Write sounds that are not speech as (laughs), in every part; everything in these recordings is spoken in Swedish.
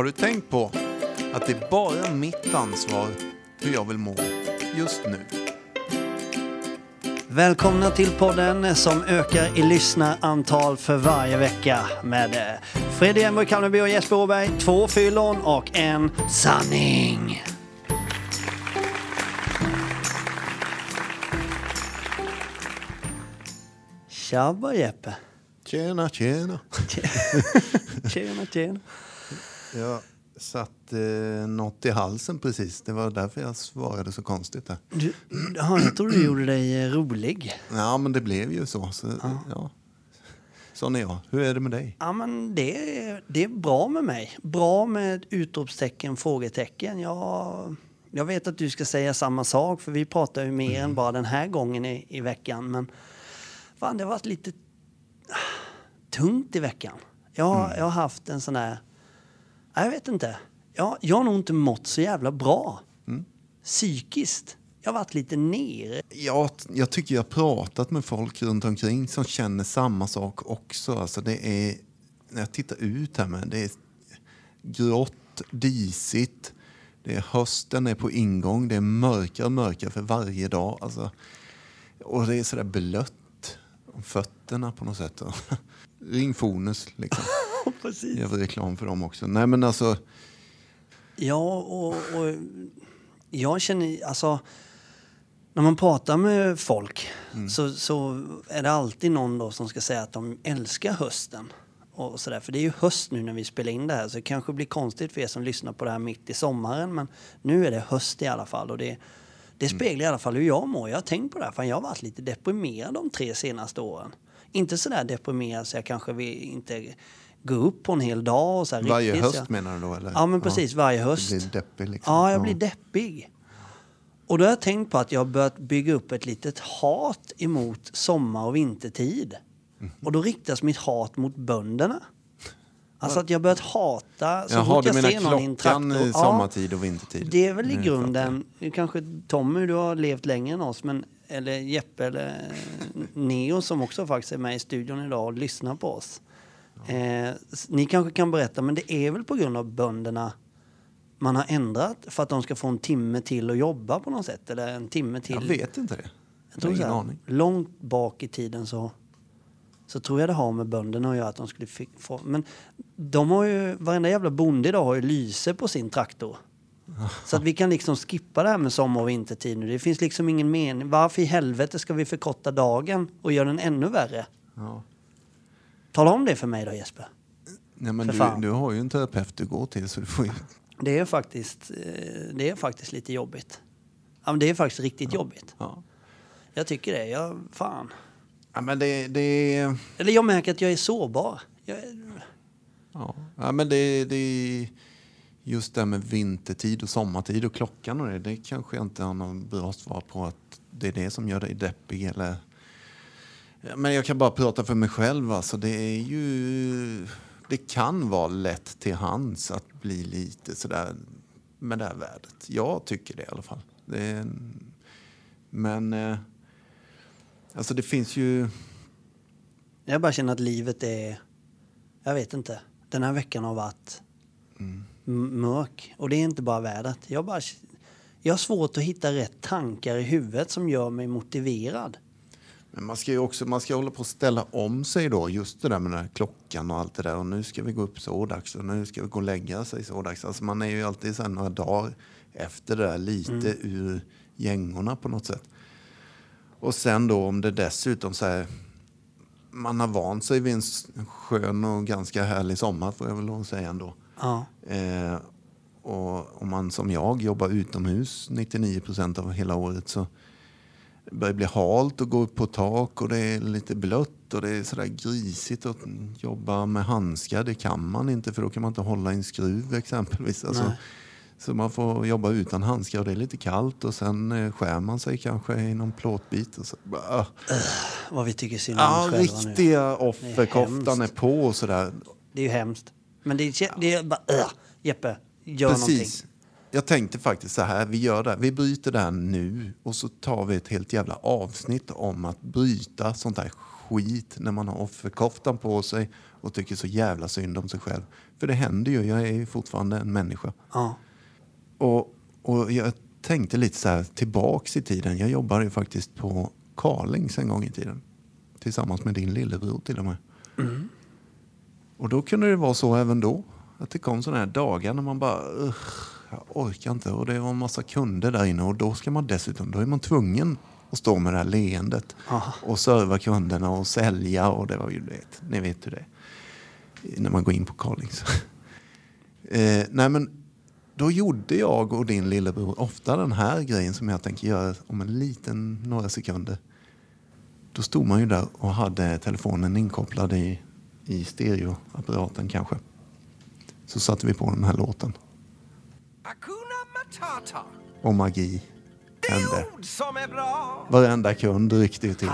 Har du tänkt på att det är bara mitt ansvar hur jag vill må just nu? Välkomna till podden som ökar i lyssnarantal för varje vecka med eh, Fredrik Emberg Kalmarby och Jesper Åberg, två fyllon och en sanning. Tjabba Jeppe. Tjena, tjena. (laughs) Tjena, tjena. Jag satt eh, något i halsen precis. Det var därför jag svarade så konstigt. Där. Du, ja, jag tror du gjorde dig eh, rolig. Ja, men det blev ju så. så ja. Sån är jag. Hur är det med dig? Ja, men det, är- det är bra med mig. Bra med utropstecken, frågetecken. Jag, jag vet att du ska säga samma sak, för vi pratar ju mer än bara den här gången i, i veckan. Men fan, det har varit lite tungt i veckan. Jag, jag har haft en sån där... Jag vet inte. Jag, jag har nog inte mått så jävla bra. Psykiskt. Jag har varit lite nere. Jag, jag tycker jag har pratat med folk runt omkring som känner samma sak också. Alltså det är, när jag tittar ut här med, det är grått, disigt. Det är hösten är på ingång, det är mörkare och mörkare för varje dag. Alltså, och det är sådär blött om fötterna på något sätt. (laughs) Ring Fonus liksom. (laughs) Precis. Jag vill reklam för dem också. Nej men alltså, Ja, och, och jag känner, alltså, när man pratar med folk så, så är det alltid någon då som ska säga att de älskar hösten. Och sådär. För det är ju höst nu när vi spelar in det här så det kanske blir konstigt för er som lyssnar på det här mitt i sommaren. Men nu är det höst i alla fall och det, det speglar i alla fall hur jag mår. Jag har tänkt på det här för jag har varit lite deprimerad de tre senaste åren. Inte sådär deprimerad så jag kanske inte gå upp på en hel dag och så här varje riktigt, så höst jag- menar du då? Eller? Ja, men precis. Varje höst. Du blir deppig liksom. Ja, jag blir deppig. Och då har jag tänkt på att jag har börjat bygga upp ett litet hat emot sommar och vintertid. Mhm. Och då riktas mitt hat mot bönderna. Alltså att jag har börjat hata så Jaha, fort jag ser någon i en traktor. i sommartid och vintertid? Det är väl i Nu grunden, kanske Tommy du har levt längre än oss, men, eller Jeppe eller Neo som också faktiskt är med i studion idag och lyssnar på oss. Eh, ni kanske kan berätta, men det är väl på grund av bönderna man har ändrat för att de ska få en timme till att jobba på något sätt? Eller en timme till? Jag vet inte det. Jag Jag tror så ingen aning. Långt bak i tiden så, så tror jag det har med bönderna att göra att de skulle få... Men de har ju, varenda jävla bonde idag har ju lyse på sin traktor. (laughs) Så att vi kan liksom skippa det här med sommar och vintertid nu. Det finns liksom ingen mening. Varför i helvete ska vi förkorta dagen och göra den ännu värre? Ja. Tala om det för mig då Jesper. Nej, men du, du har ju en terapeut du går till så du får ju... Det är faktiskt, eh, det är faktiskt lite jobbigt. Ja, men det är faktiskt riktigt jobbigt. Ja. Jag tycker det. Jag, fan. Ja, men det, det, Eller jag märker att jag är sårbar. Jag ja. Ja, men det, det just det här med vintertid och sommartid och klockan och det, det kanske jag inte har någon bra svar på att det är det som gör dig deppig eller... Men jag kan bara prata för mig själv alltså. Det är ju... Det kan vara lätt till hands att bli lite sådär med det här vädret. Jag tycker det i alla fall. Är, men... Eh, alltså det finns ju... jag bara känner att livet är... Jag vet inte. Den här veckan har varit m- mörk. Och det är inte bara vädret. Jag, bara, jag har svårt att hitta rätt tankar i huvudet som gör mig motiverad. Men man ska ju också man ska hålla på att ställa om sig då, just det där med den klockan och allt det där. Och nu ska vi gå upp så dags och nu ska vi gå och lägga sig så dags. Alltså man är ju alltid så här några dagar efter det där lite ur gängorna på något sätt. Och sen då om det dessutom så här, man har vant sig vid en skön och ganska härlig sommar får jag väl lov att säga ändå. Ja. Eh, och om man som jag jobbar utomhus 99 procent av hela året så börjar det bli halt och gå upp på tak och det är lite blött och det är sådär grisigt att jobba med handskar. Det kan man inte för då kan man inte hålla en skruv exempelvis. Alltså, så man får jobba utan handskar och det är lite kallt och sen eh, skär man sig kanske i någon plåtbit. Och så, ah. Vad vi tycker synd om Ja, själva nu. riktiga offerkoftan är hemskt. på och sådär. Det är ju hemskt. Men det är, det är bara... Äh, Jeppe, gör Precis. någonting. Jag tänkte faktiskt så här, vi gör det, vi bryter det här nu och så tar vi ett helt jävla avsnitt om att bryta sånt där skit när man har offerkoftan på sig och tycker så jävla synd om sig själv. För det händer ju, jag är ju fortfarande en människa. Ja. Och, och jag tänkte lite så här tillbaks i tiden. Jag jobbade ju faktiskt på Carlings en gång i tiden. Tillsammans med din lillebror till och med. Och då kunde det vara så även då. Att det kom sådana här dagar när man bara, "Ugh, jag orkar inte. Och det var en massa kunder där inne och då ska man dessutom, då är man tvungen att stå med det här leendet. Aha. Och serva kunderna och sälja och det var ju det. Ni vet hur det är. När man går in på Carlings. (laughs) eh, nej men då gjorde jag och din lillebror ofta den här grejen som jag tänker göra om en liten, några sekunder. Då stod man ju där och hade telefonen inkopplad i, i stereoapparaten kanske. Så satte vi på den här låten. Och magi hände. Varenda kund ryckte ju till.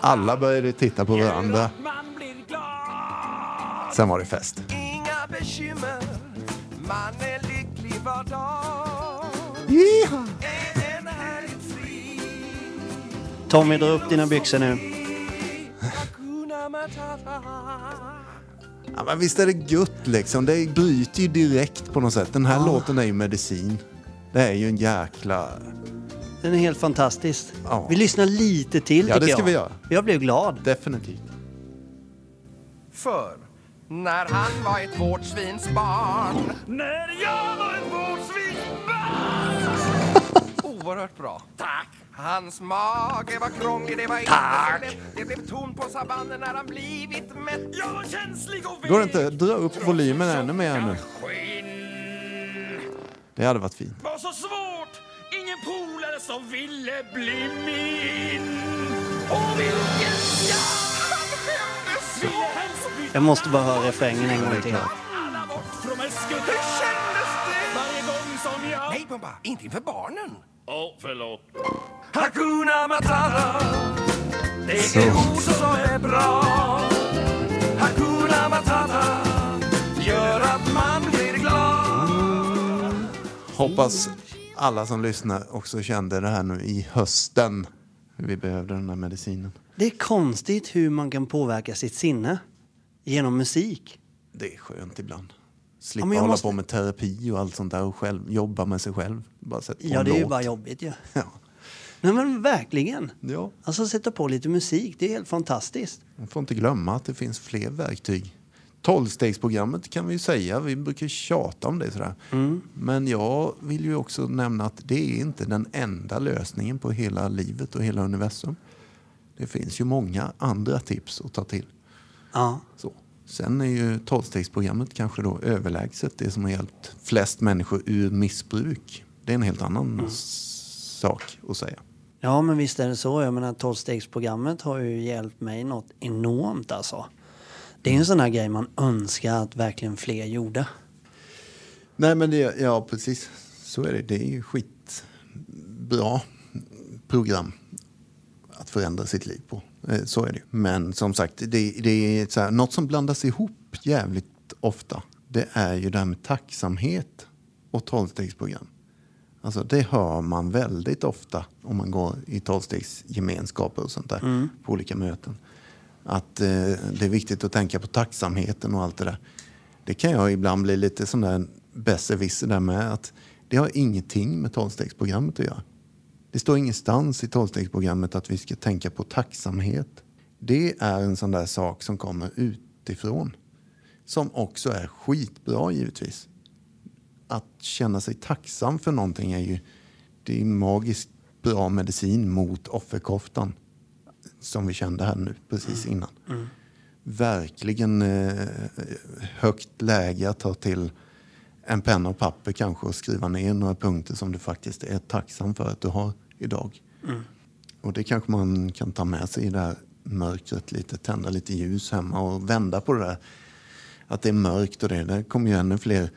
Alla började titta på varandra. Man blir glad. Sen var det fest. Inga bekymmer. Man är lycklig var dag. Tommy, dra upp dina byxor nu. Ja, men visst är det gött liksom. Det bryter ju direkt på något sätt. Den här låten är ju medicin. Det är ju en jäkla... Den är helt fantastisk. Ja. Vi lyssnar lite till Ja, tycker det ska jag. vi göra. Jag blev glad. Definitivt. För när han var ett vårdsvins barn. När jag var ett vårdsvinsbarn! Oerhört bra. Tack! Hans mage var krånglig, det var inte så lätt. Det blev ton på sabannen när han blivit mätt. Jag var känslig och Går det inte dra upp volymen ännu mer nu? Det hade varit fint. var så svårt Ingen polare som ville bli min Och vilken Han skämdes så! Jag måste bara höra refrängen en gång till. alla bort från Hur kändes det? Varje gång som jag... Nej, Pumba, inte inför barnen. Åh, förlåt. Hakuna Matata. Det Så. är ord som är bra. Hakuna Matata gör att man blir glad. Hoppas alla som lyssnar också kände det här nu i hösten. Vi behövde den här medicinen. Det är konstigt hur man kan påverka sitt sinne genom musik. Det är skönt ibland. Slippa Ja, hålla måste- på med terapi och allt sånt där och själv, jobba med sig själv. Bara sätta på Ja, en det är ju låt. bara jobbigt ju. (laughs) Ja. Nej men verkligen. ja. Alltså sätta på lite musik, det är helt fantastiskt. Man får inte glömma att det finns fler verktyg. Tolvstegsprogrammet kan vi ju säga, vi brukar tjata om det sådär. Men jag vill ju också nämna att det är inte den enda lösningen på hela livet och hela universum. Det finns ju många andra tips att ta till. Ja. Så. Sen är ju tolvstegsprogrammet kanske då överlägset det som har hjälpt flest människor ur missbruk. Det är en helt annan s- sak att säga. Ja, men visst är det så. Jag menar, tolvstegsprogrammet har ju hjälpt mig något enormt alltså. Det är ju en sån här grej man önskar att verkligen fler gjorde. Nej men det, ja precis, så är det. Det är ju skitbra program att förändra sitt liv på. Eh, så är det ju. Men som sagt, det, det är så här, något som blandas ihop jävligt ofta. Det är ju det här med tacksamhet och tolvstegsprogram. Alltså det hör man väldigt ofta om man går i tolvstegsgemenskaper och sånt där på olika möten. Att eh, det är viktigt att tänka på tacksamheten och allt det där. Det kan jag ibland bli lite sån där besserwisser där med. Att det har ingenting med tolvstegsprogrammet att göra. Det står ingenstans i tolvstegsprogrammet att vi ska tänka på tacksamhet. Det är en sån där sak som kommer utifrån. Som också är skitbra givetvis. Att känna sig tacksam för någonting är ju det är magiskt bra medicin mot offerkoftan. Som vi kände här nu precis innan. Verkligen eh, högt läge att ta till en penna och papper kanske och skriva ner några punkter som du faktiskt är tacksam för att du har idag. Och det kanske man kan ta med sig i det här mörkret lite, tända lite ljus hemma och vända på det där. Att det är mörkt och det. Där kommer ju ännu fler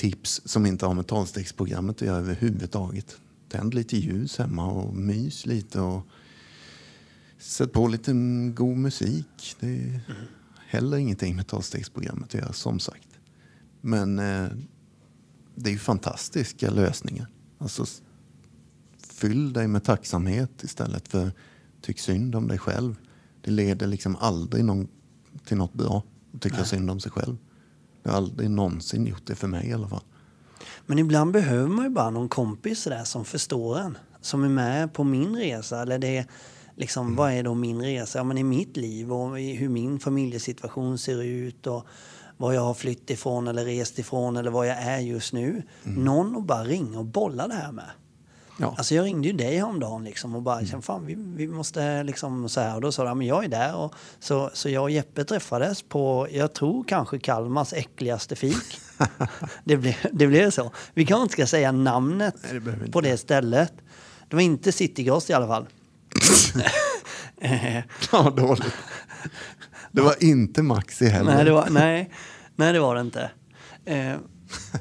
tips som inte har med tolvstegsprogrammet att göra överhuvudtaget. Tänd lite ljus hemma och mys lite och sätt på lite god musik. Det är heller ingenting med tolvstegsprogrammet att göra som sagt. Men eh, det är ju fantastiska lösningar. Alltså, fyll dig med tacksamhet istället för tyck synd om dig själv. Det leder liksom aldrig någon, till något bra att tycka synd om sig själv. Det har aldrig någonsin gjort det för mig i alla fall. Men ibland behöver man ju bara någon kompis där som förstår en. Som är med på min resa. Eller det liksom, vad är då min resa? Ja, men i mitt liv och hur min familjesituation ser ut. Och var jag har flytt ifrån eller rest ifrån eller var jag är just nu. Någon att bara ringa och bolla det här med. Ja. Alltså jag ringde ju dig häromdagen liksom och bara kände fan vi, vi måste liksom så här och då sa du men jag är där och så, så jag och Jeppe träffades på jag tror kanske Kalmars äckligaste fik. (laughs) det, blev, det blev så. Vi kanske inte ska säga namnet Nej, det på det stället. Det var inte Citygross i alla fall. (laughs) Ja, dåligt. Det var inte Maxi heller. nej, det var, nej, nej, det var det inte. Eh,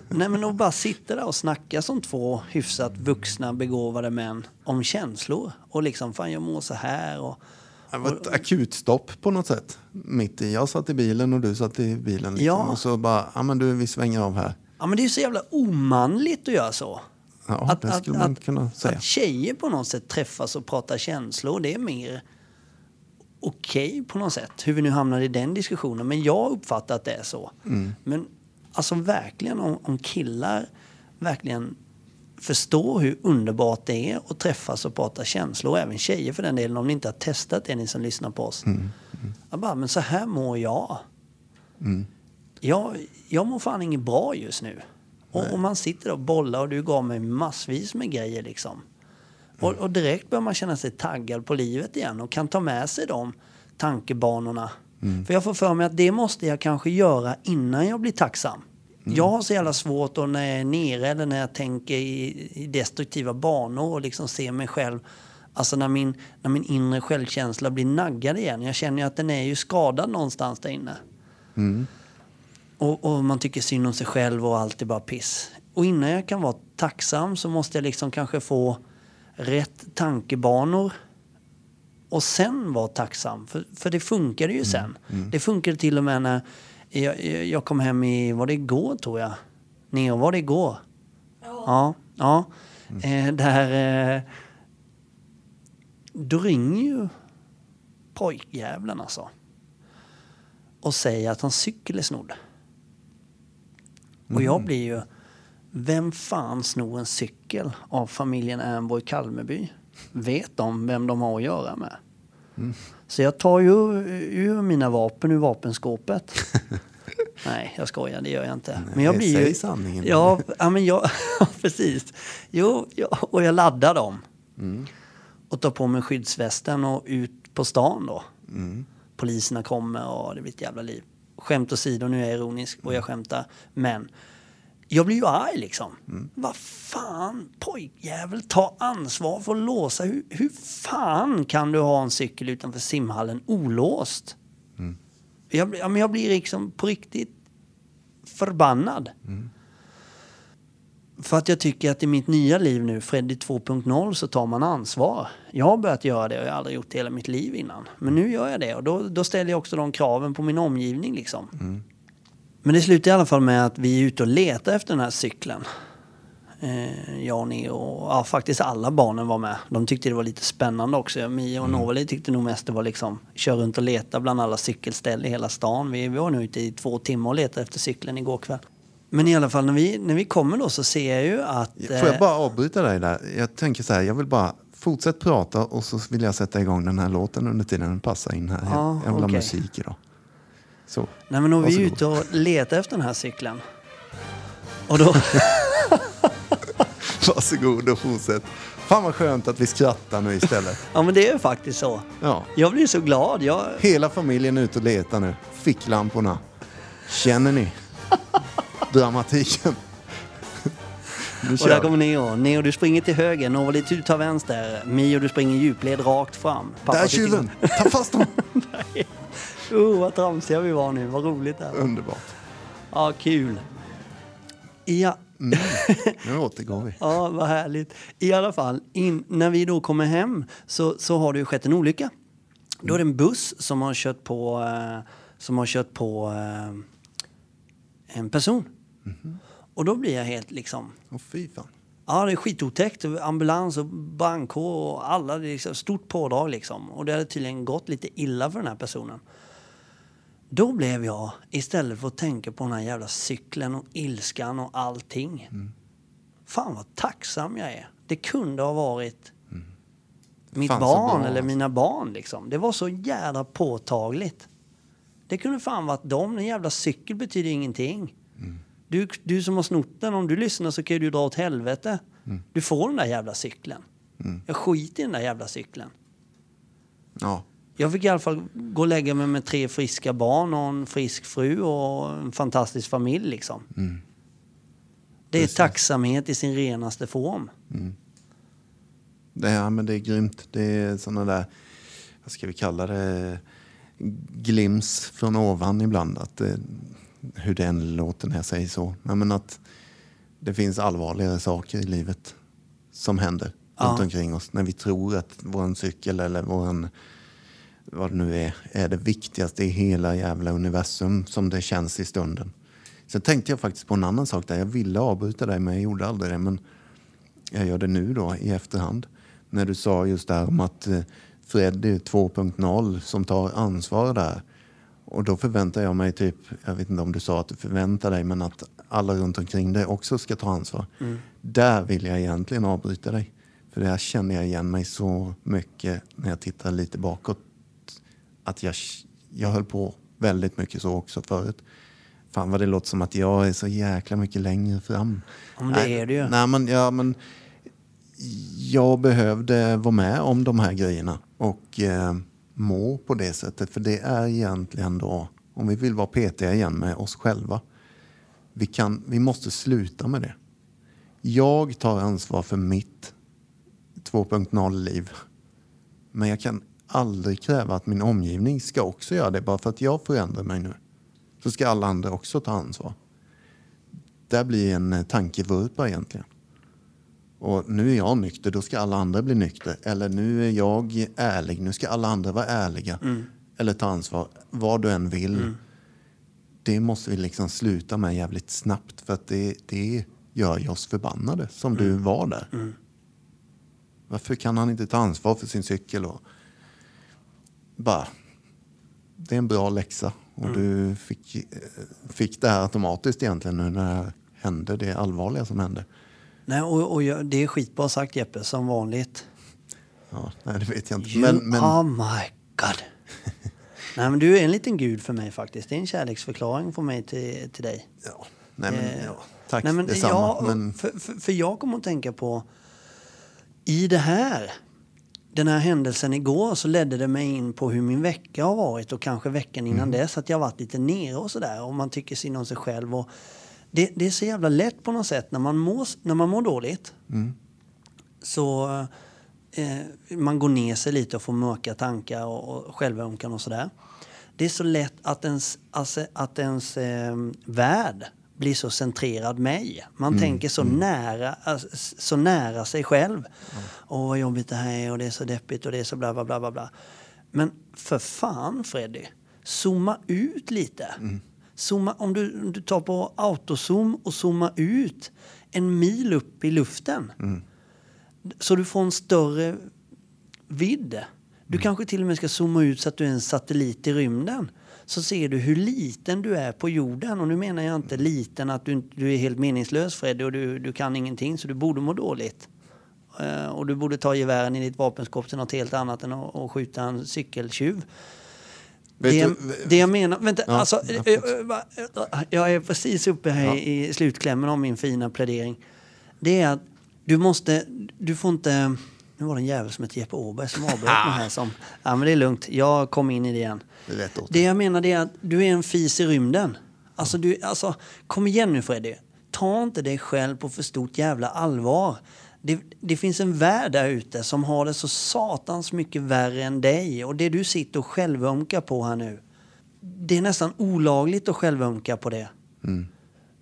nej, men att bara sitta där och snacka som två hyfsat vuxna begåvade män om känslor. Och liksom, fan jag mår så här. Och, Det var ett akutstopp på något sätt. Mitt i. Jag satt i bilen och du satt i bilen. Liksom. Ja. Och så bara, ja men du vi svänger av här. ja, men det är ju så jävla omanligt att göra så. Ja, det skulle man kunna säga. Att tjejer på något sätt träffas och pratar känslor, det är mer okej på något sätt. Hur vi nu hamnar i den diskussionen. Men jag uppfattar att det är så. Mm. Men alltså verkligen om, om killar verkligen förstår hur underbart det är att träffas och prata känslor. Och även tjejer för den delen, om ni inte har testat det, ni som lyssnar på oss. Mm, Jag bara, men så här mår jag. Jag, jag mår fan inget bra just nu. Och, och man sitter och bollar och du gav mig massvis med grejer liksom. Och, och direkt börjar man känna sig taggad på livet igen och kan ta med sig de tankebanorna. För jag får för mig att det måste jag kanske göra innan jag blir tacksam. Jag har så jävla svårt då när jag är nere eller när jag tänker i, i destruktiva banor och liksom ser mig själv. Alltså när min, när min inre självkänsla blir naggad igen. Jag känner ju att den är ju skadad någonstans där inne. Och, och man tycker synd om sig själv och allt är bara piss. Och innan jag kan vara tacksam så måste jag liksom kanske få rätt tankebanor och sen vara tacksam. För, för det funkade ju sen. Det funkade till och med när jag, jag- kom hem i, var det igår tror jag? Neo, var det igår? Ja. Ja. Eh, där... Eh, då ringer ju pojkjävlen alltså. Och säger att hans cykel är snodd. Och jag blir ju... Vem fan snor en cykel av familjen Ernborg Kalmeby? Vet de vem de har att göra med? Så jag tar ju ur mina vapen ur vapenskåpet. (laughs) Nej, jag skojar, det gör jag inte. Men jag Nej, blir ju... säg sanningen. Ja, ja, men jag... (laughs) Ja, precis. Jo, ja, och jag laddar dem. Och tar på mig skyddsvästen och ut på stan då. Poliserna kommer och det blir ett jävla liv. Skämt åsido, nu är jag ironisk och jag skämtar. Men jag blir ju arg liksom. Vad fan, pojkjävel, ta ansvar för att låsa. Hur, hur fan kan du ha en cykel utanför simhallen olåst? Jag, blir- ja, men jag blir liksom på riktigt förbannad. För att jag tycker att i mitt nya liv nu, Freddy 2.0, så tar man ansvar. Jag har börjat göra det och jag har aldrig gjort det hela mitt liv innan. Men nu gör jag det och då, då ställer jag också de kraven på min omgivning liksom. Men det slutar i alla fall med att vi är ute och letar efter den här cykeln. Eh, jag och ja, faktiskt alla barnen var med. De tyckte det var lite spännande också. Mia och Novali tyckte nog mest det var liksom köra runt och leta bland alla cykelställ i hela stan. Vi, vi var nu ute i två timmar och letade efter cykeln igår kväll. Men i alla fall när vi, när vi kommer då så ser jag ju att... Får eh, jag bara avbryta dig där? Jag tänker så här, jag vill bara fortsätta prata och så vill jag sätta igång den här låten under tiden den passar in här. Ja, jag vill ha okej. musik idag. Så. Nej men är vi Varsågod. ute och letar efter den här cykeln. Och då... (laughs) Varsågod och fortsätt. Fan vad skönt att vi skrattar nu istället. (laughs) ja men det är faktiskt så. Ja. Jag blir så glad. Jag, Hela familjen är ute och letar nu. Ficklamporna. Känner ni (laughs) dramatiken? Och där kommer Neo. Neo du springer till höger, Novali du tar vänster. Mio du springer djupled rakt fram. Där är tjuven! Ta fast honom! Oh, vad tramsiga vi var nu. Vad roligt det här var. Underbart. Ja, kul. Ja, Nu återgår vi. (laughs) ja, vad härligt. I alla fall, in, när vi då kommer hem så, så har det ju skett en olycka. Då är det en buss som har kört på, eh, som har kört på eh, en person. Och då blir jag helt liksom... Åh fy fan. Ja, det är skitotäckt. Ambulans och brandkår och alla. Det är liksom stort pådrag liksom. Och det hade tydligen gått lite illa för den här personen. Då blev jag, istället för att tänka på den här jävla cykeln och ilskan och allting. Fan vad tacksam jag är. Det kunde ha varit mitt Fan, så barn bra, eller alltså. mina barn liksom. Det var så jävla påtagligt. Det kunde fan varit dem. En jävla cykel betyder ingenting. Du, du som har snott den, om du lyssnar så kan du dra åt helvete. Du får den där jävla cykeln. Jag skiter i den där jävla cykeln. Ja. Jag fick i alla fall gå och lägga mig med tre friska barn och en frisk fru och en fantastisk familj liksom. Det är tacksamhet i sin renaste form. Det, ja, men det är grymt. Det är såna där, vad ska vi kalla det, glims från ovan ibland. Att hur låter när jag säger så. Men, att det finns allvarligare saker i livet som händer Ja. runt omkring oss. När vi tror att vår cykel eller våran, vad det nu är, är det viktigaste i hela jävla universum som det känns i stunden. Sen tänkte jag faktiskt på en annan sak där. Jag ville avbryta dig men jag gjorde aldrig det. Men jag gör det nu då i efterhand. När du sa just där om att eh, Fred är 2.0 som tar ansvar där. Och då förväntar jag mig typ, jag vet inte om du sa att du förväntar dig, men att alla runt omkring dig också ska ta ansvar. Där vill jag egentligen avbryta dig. För där känner jag igen mig så mycket när jag tittar lite bakåt. Att jag, jag höll på väldigt mycket så också förut. Fan vad det låter som att jag är så jäkla mycket längre fram. Ja, men det är du ju. Nej, men, ja, men jag behövde vara med om de här grejerna och eh, må på det sättet. För det är egentligen då, om vi vill vara petiga igen med oss själva, vi, kan, vi måste sluta med det. Jag tar ansvar för mitt 2.0-liv. Men jag kan aldrig kräva att min omgivning ska också göra det. Bara för att jag förändrar mig nu så ska alla andra också ta ansvar. Det blir en eh, tankevurpa egentligen. Och nu är jag nykter, då ska alla andra bli nykter. Eller nu är jag ärlig, nu ska alla andra vara ärliga. Eller ta ansvar, vad du än vill. Det måste vi liksom sluta med jävligt snabbt. För att det, det gör oss förbannade, som du var där. Varför kan han inte ta ansvar för sin cykel? Och bara, det är en bra läxa. Och du fick, eh, fick det här automatiskt egentligen nu när det här hände, det allvarliga som hände. Nej, och, och jag, det är skitbra sagt Jeppe, som vanligt. Ja, nej, det vet jag inte. You Men, men, are my God. (laughs) Nej, men du är en liten gud för mig faktiskt. Det är en kärleksförklaring från mig till, till dig. ja, nej, men, Eh, ja, tack Nej, men detsamma. jag, men, för, för, för jag kommer att tänka på, i det här, den här händelsen igår så ledde det mig in på hur min vecka har varit och kanske veckan innan Mm. dess att jag varit lite nere och sådär och man tycker synd om sig själv. Och det, det är så jävla lätt på något sätt när man mår, när man mår dåligt. Mm. Så eh, man går ner sig lite och får mörka tankar och, och självömkan och sådär. Det är så lätt att ens, alltså, att ens eh, värld blir så centrerad mig. Man tänker så, nära, alltså, så nära sig själv. Åh, vad jobbigt det här är och det är så deppigt och det är så bla bla bla bla. bla. Men för fan Freddy, zooma ut lite. Zooma, om, du, om du tar på autozoom och zooma ut en mil upp i luften. Så du får en större vidd. Du kanske till och med ska zooma ut så att du är en satellit i rymden. Så ser du hur liten du är på jorden. Och nu menar jag inte liten att du, du är helt meningslös Freddy och du, du kan ingenting så du borde må dåligt. Eh, och du borde ta gevären i ditt vapenskåp till något helt annat än att, att skjuta en cykeltjuv. Det, du- det jag menar, vänta, Ja, alltså, eh, eh, jag är precis uppe här Ja. i slutklämmen av min fina plädering. Det är att du måste, du får inte, nu var det en jävel som hette Jeppe Åberg som avbröt mig här (laughs) som, ja men det är lugnt, jag kom in i det igen. Det Det jag menar är att du är en fis i rymden. Alltså, du, alltså kom igen nu Freddy. Ta inte dig själv på för stort jävla allvar. Det, det finns en värld där ute som har det så satans mycket värre än dig. Och det du sitter och självömkar på här nu. Det är nästan olagligt att självömka på det.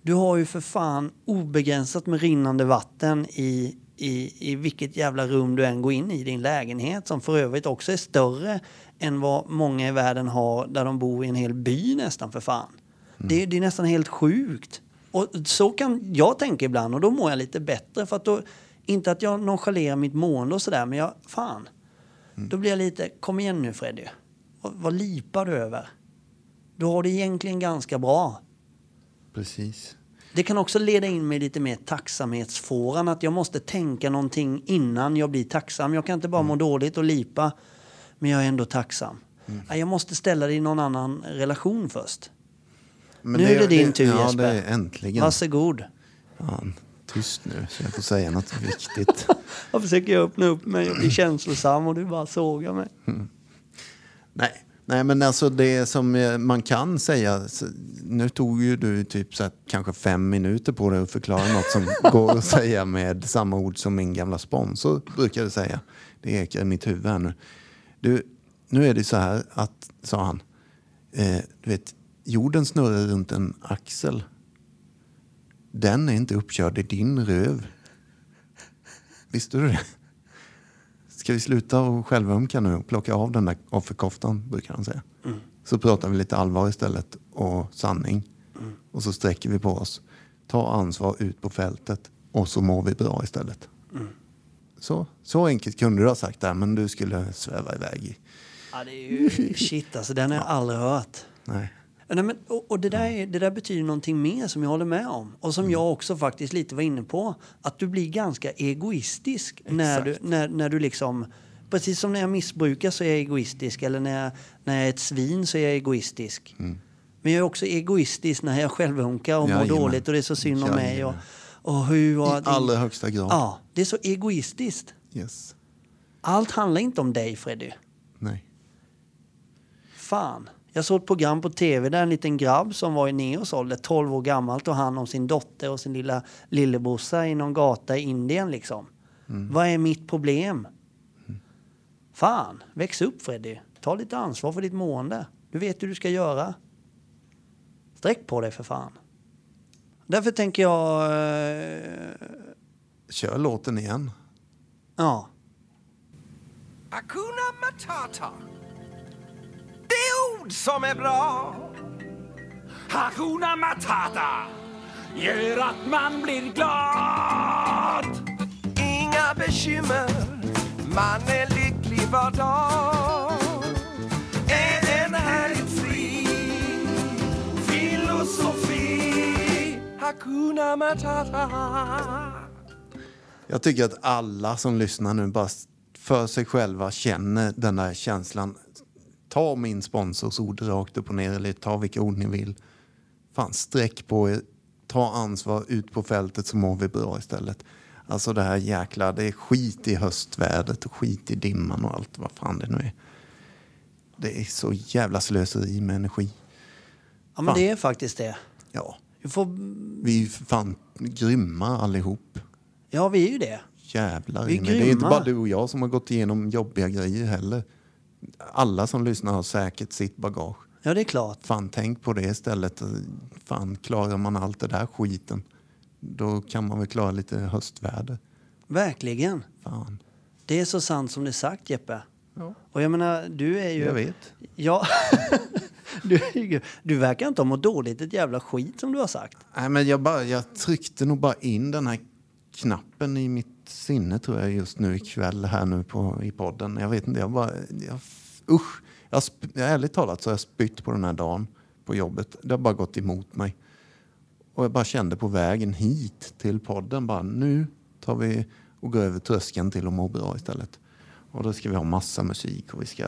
Du har ju för fan obegränsat med rinnande vatten i, i, i vilket jävla rum du än går in i din lägenhet som för övrigt också är större än vad många i världen har där de bor i en hel by nästan för fan. Det, det är nästan helt sjukt. Och så kan jag tänka ibland och då mår jag lite bättre. För att då, inte att jag nonchalerar mitt mående och sådär, men jag, fan. Då blir jag lite, kom igen nu Freddy. Vad, vad lipar du över? Du har det egentligen ganska bra. Precis. Det kan också leda in mig lite mer tacksamhetsfåran. Att jag måste tänka någonting innan jag blir tacksam. Jag kan inte bara må dåligt och lipa, men jag är ändå tacksam. Nej, Jag måste ställa det i någon annan relation först. Men Nu är det din tur, ja, Jesper. det är äntligen. Varsågod. Fan, tyst nu så jag får säga något viktigt. (laughs) Jag försöker jag öppna upp mig och bli känslosam och du bara sågar mig. Nej. Nej, men alltså det som eh, man kan säga. Nu tog ju du typ så här, kanske fem minuter på dig att förklara något som (laughs) går att säga med samma ord som min gamla sponsor brukade säga. Det ekar i mitt huvud här nu. Du, nu är det så här att, sa han, eh, du vet, jorden snurrar runt en axel. Den är inte uppkörd i din röv. Visste du det? Ska vi sluta och självömka nu och plocka av den där offerkoftan, brukar han säga. Så pratar vi lite allvar istället och sanning. Och så sträcker vi på oss. Ta ansvar ut på fältet och så mår vi bra istället. Så, så enkelt kunde du ha sagt där, men du skulle sväva iväg i. Ja, det är ju shit alltså, den har jag aldrig hört. Nej. Nej, men, och och det, där, är- det där betyder någonting mer som jag håller med om. Och som jag också faktiskt lite var inne på. Att du blir ganska egoistisk när du, när, när du liksom... Precis som när jag missbrukar så är jag egoistisk. Eller när jag, när jag är ett svin så är jag egoistisk. Men jag är också egoistisk när jag självhunkar och mår Jajamän. dåligt och det är så synd om mig. Och, och hur... Och I allra högsta grad. Ja, det är så egoistiskt. Yes. Allt handlar inte om dig, Freddy. Nej. Fan. Jag såg ett program på tv där en liten grabb som var i Neos ålder, 12 år gammal, tog hand om sin dotter och sin lilla lillebrorsa i någon gata i Indien liksom. Vad är mitt problem? Fan, väx upp Freddy. Ta lite ansvar för ditt mående. Du vet hur du ska göra. Sträck på dig för fan. Därför tänker jag... eh, Kör låten igen. ja. Hakuna Matata. Ord som är bra. Hakuna Matata gör att man blir glad. Inga bekymmer, man är lycklig var dag. Är en härligt fri filosofi. Hakuna Matata. Jag tycker att alla som lyssnar nu bara för sig själva känner den där känslan. Ta min sponsors ord rakt upp och ner eller ta vilka ord ni vill. Fan, sträck på er. Ta ansvar ut på fältet så mår vi bra istället. Alltså det här jäkla, det är skit i höstvädret och skit i dimman och allt vad fan det nu är. Det är så jävla slöseri med energi. ja, men Fan. det är faktiskt det. Ja, får, vi är ju fan grymma allihop. ja, vi är ju det. Jävlar Vi är mig. Det är inte grymma. bara du och jag som har gått igenom jobbiga grejer heller. Alla som lyssnar har säkert sitt bagage. Ja, det är klart. Fan, tänk på det istället. Fan, klarar man allt det där skiten, då kan man väl klara lite höstväder. Verkligen. Fan. Det är så sant som det är sagt, Jeppe. Ja. Och jag menar, du är ju... Jag vet. Ja. (laughs) du, du verkar inte ha mått dåligt ett jävla skit som du har sagt. Nej, men jag, bara, jag tryckte nog bara in den här knappen i mitt sinne tror jag just nu ikväll här nu på, i podden. Jag vet inte, jag bara... Jag, usch! Jag, ärligt talat så har jag spytt på den här dagen på jobbet. Det har bara gått emot mig. Och jag bara kände på vägen hit till podden bara nu tar vi och går över tröskeln till att må bra istället. Och då ska vi ha massa musik och vi ska,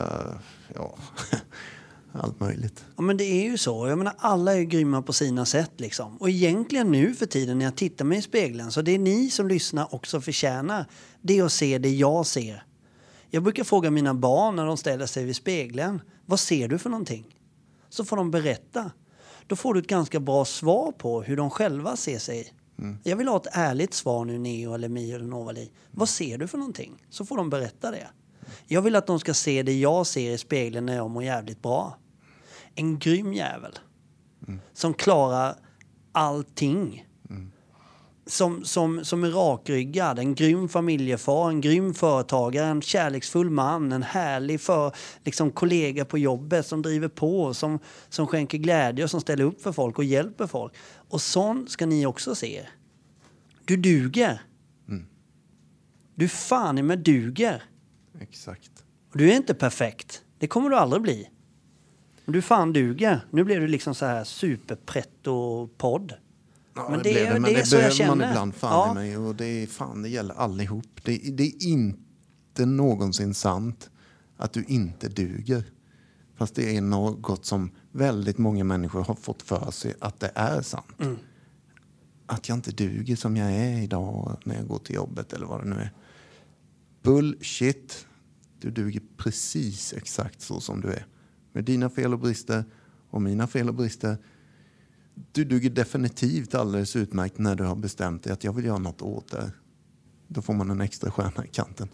ja, (laughs) allt möjligt. Ja, men det är ju så. Jag menar, alla är grymma på sina sätt liksom. Och egentligen nu för tiden när jag tittar mig i spegeln, så det är ni som lyssnar också förtjänar, det att se det jag ser. Jag brukar fråga mina barn när de ställer sig vid spegeln, vad ser du för någonting? Så får de berätta. Då får du ett ganska bra svar på hur de själva ser sig. Jag vill ha ett ärligt svar nu, Neo eller Mio eller Novali. Vad ser du för någonting? Så får de berätta det. Jag vill att de ska se det jag ser i spegeln när jag mår jävligt bra. En grym jävel. Som klarar allting. som, som, som är rakryggad, en grym familjefar, en grym företagare, en kärleksfull man, en härlig för, liksom, kollega på jobbet som driver på, som, som skänker glädje och som ställer upp för folk och hjälper folk. Och sån ska ni också se. Du duger. Du fan i mig duger. Exakt. Och Du är inte perfekt. Det kommer du aldrig bli. Du fan duger. Nu blir du liksom så här superpretto-podd. Ja, Men det, det det, men det det, så behöver man ibland fan Ja. i mig. Och det, är, fan, det gäller allihop. Det, det är inte någonsin sant att du inte duger. Fast det är något som väldigt många människor har fått för sig att det är sant. Mm. Att jag inte duger som jag är idag när jag går till jobbet eller vad det nu är. Bullshit. Du duger precis exakt så som du är. Med dina fel och brister och mina fel och brister. Du duger definitivt alldeles utmärkt när du har bestämt dig att jag vill göra något åt det. Då får man en extra stjärna i kanten.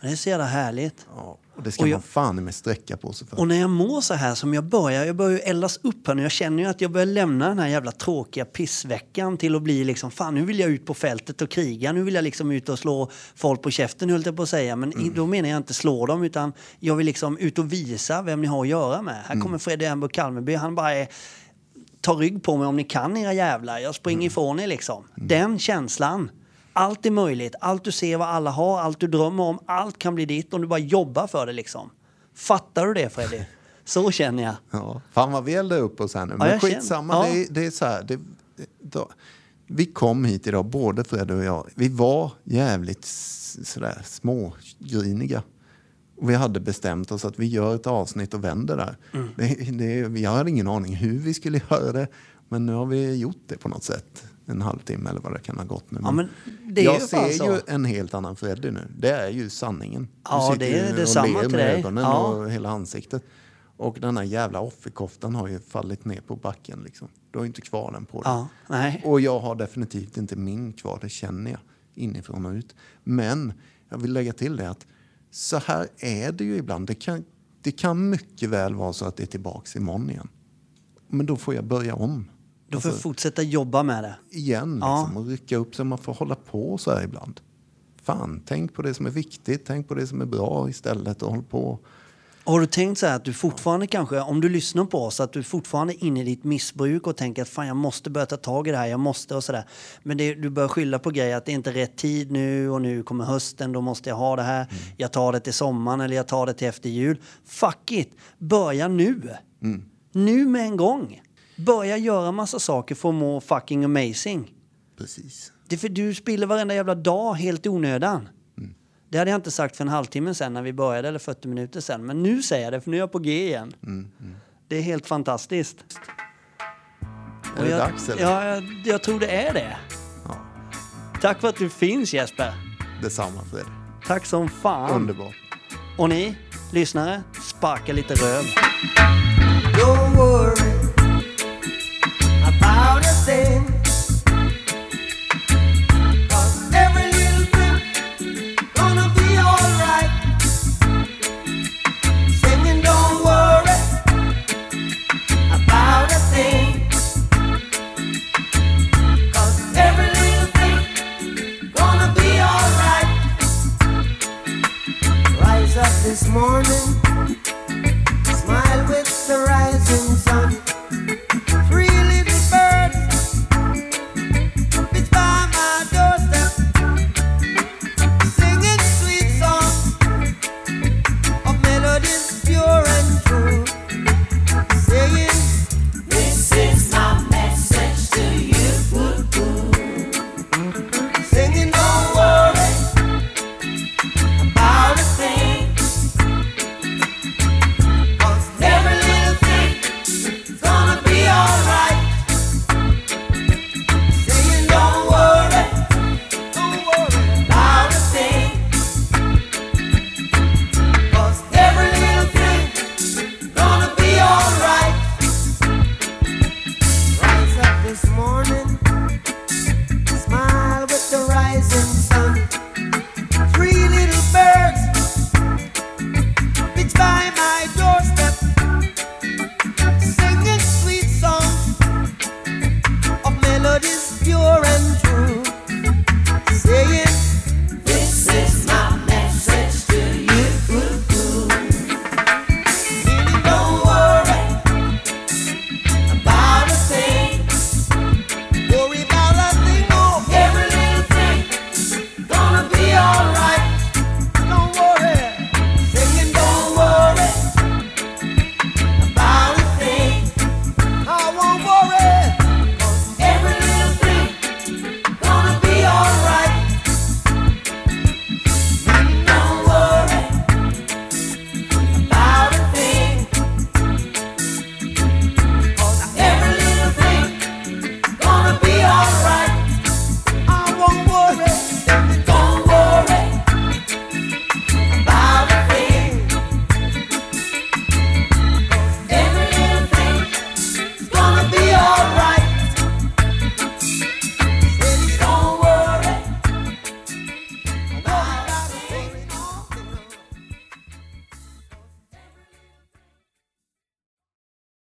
Det är så jävla härligt. Ja, och det ska Och jag- man fan med sträcka på sig för. Och när jag mår så här som jag börjar, jag börjar ju eldas upp här nu. Jag känner ju att jag börjar lämna den här jävla tråkiga pissveckan till att bli liksom, fan nu vill jag ut på fältet och kriga. Nu vill jag liksom ut och slå folk på käften höll jag på att säga. Men i- då menar jag inte slå dem utan jag vill liksom ut och visa vem ni har att göra med. Här kommer Freddy Ember Kalmerby, han bara är, ta rygg på mig om ni kan era jävlar. Jag springer ifrån er liksom. Den känslan. Allt är möjligt. Allt du ser vad alla har, allt du drömmer om, allt kan bli ditt om du bara jobbar för det liksom. Fattar du det Freddy? Så känner jag. Ja, fan vad vi eldar upp oss här nu. Ja, Men känner- skitsamma, ja. det, det är så här. Det, då, vi kom hit idag, både Fred och jag. Vi var jävligt sådär smågriniga. Vi hade bestämt oss att vi gör ett avsnitt och vänder där. Mm. Det, det, vi hade ingen aning hur vi skulle göra det. Men nu har vi gjort det på något sätt. En halvtimme eller vad det kan ha gått nu. Ja, men är jag ju ser så. ju en helt annan Freddy nu. Det är ju sanningen. Du Ja, sitter det är detsamma till dig. ögonen Ja. och hela ansiktet. Och den här jävla offerkoftan har ju fallit ner på backen. Liksom. Du har ju inte kvar den på dig. Ja, nej. Och jag har definitivt inte min kvar, det känner jag inifrån och ut. Men jag vill lägga till det att så här är det ju ibland. Det kan, det kan mycket väl vara så att det är tillbaks imorgon igen. Men då får jag börja om. Du får Alltså, fortsätta jobba med det. igen Ja. liksom, och rycka upp så man får hålla på så här ibland. Fan, tänk på det som är viktigt, tänk på det som är bra istället och håll på. Har du tänkt så här att du fortfarande kanske, om du lyssnar på oss, att du fortfarande är inne i ditt missbruk och tänker att fan jag måste börja ta tag i det här, jag måste och sådär. Men det, du börjar skylla på grejer att det är inte rätt tid nu och nu kommer hösten, då måste jag ha det här. Jag tar det till sommaren eller jag tar det till efter jul. Fuck it! Börja nu! Nu med en gång! Börja göra massa saker för att må fucking amazing. Precis. Det är för du spiller varenda jävla dag helt i onödan. Det hade jag inte sagt för en halvtimme sen när vi började, eller 40 minuter sen. Men nu säger jag det, för nu är jag på G igen. Det är helt fantastiskt. Är Och det jag, dags eller? Ja, jag, jag tror det är det. Ja. Tack för att du finns Jesper. Detsamma Fred. Tack som fan. Underbart. Och ni, lyssnare, sparka lite röv. about a thing.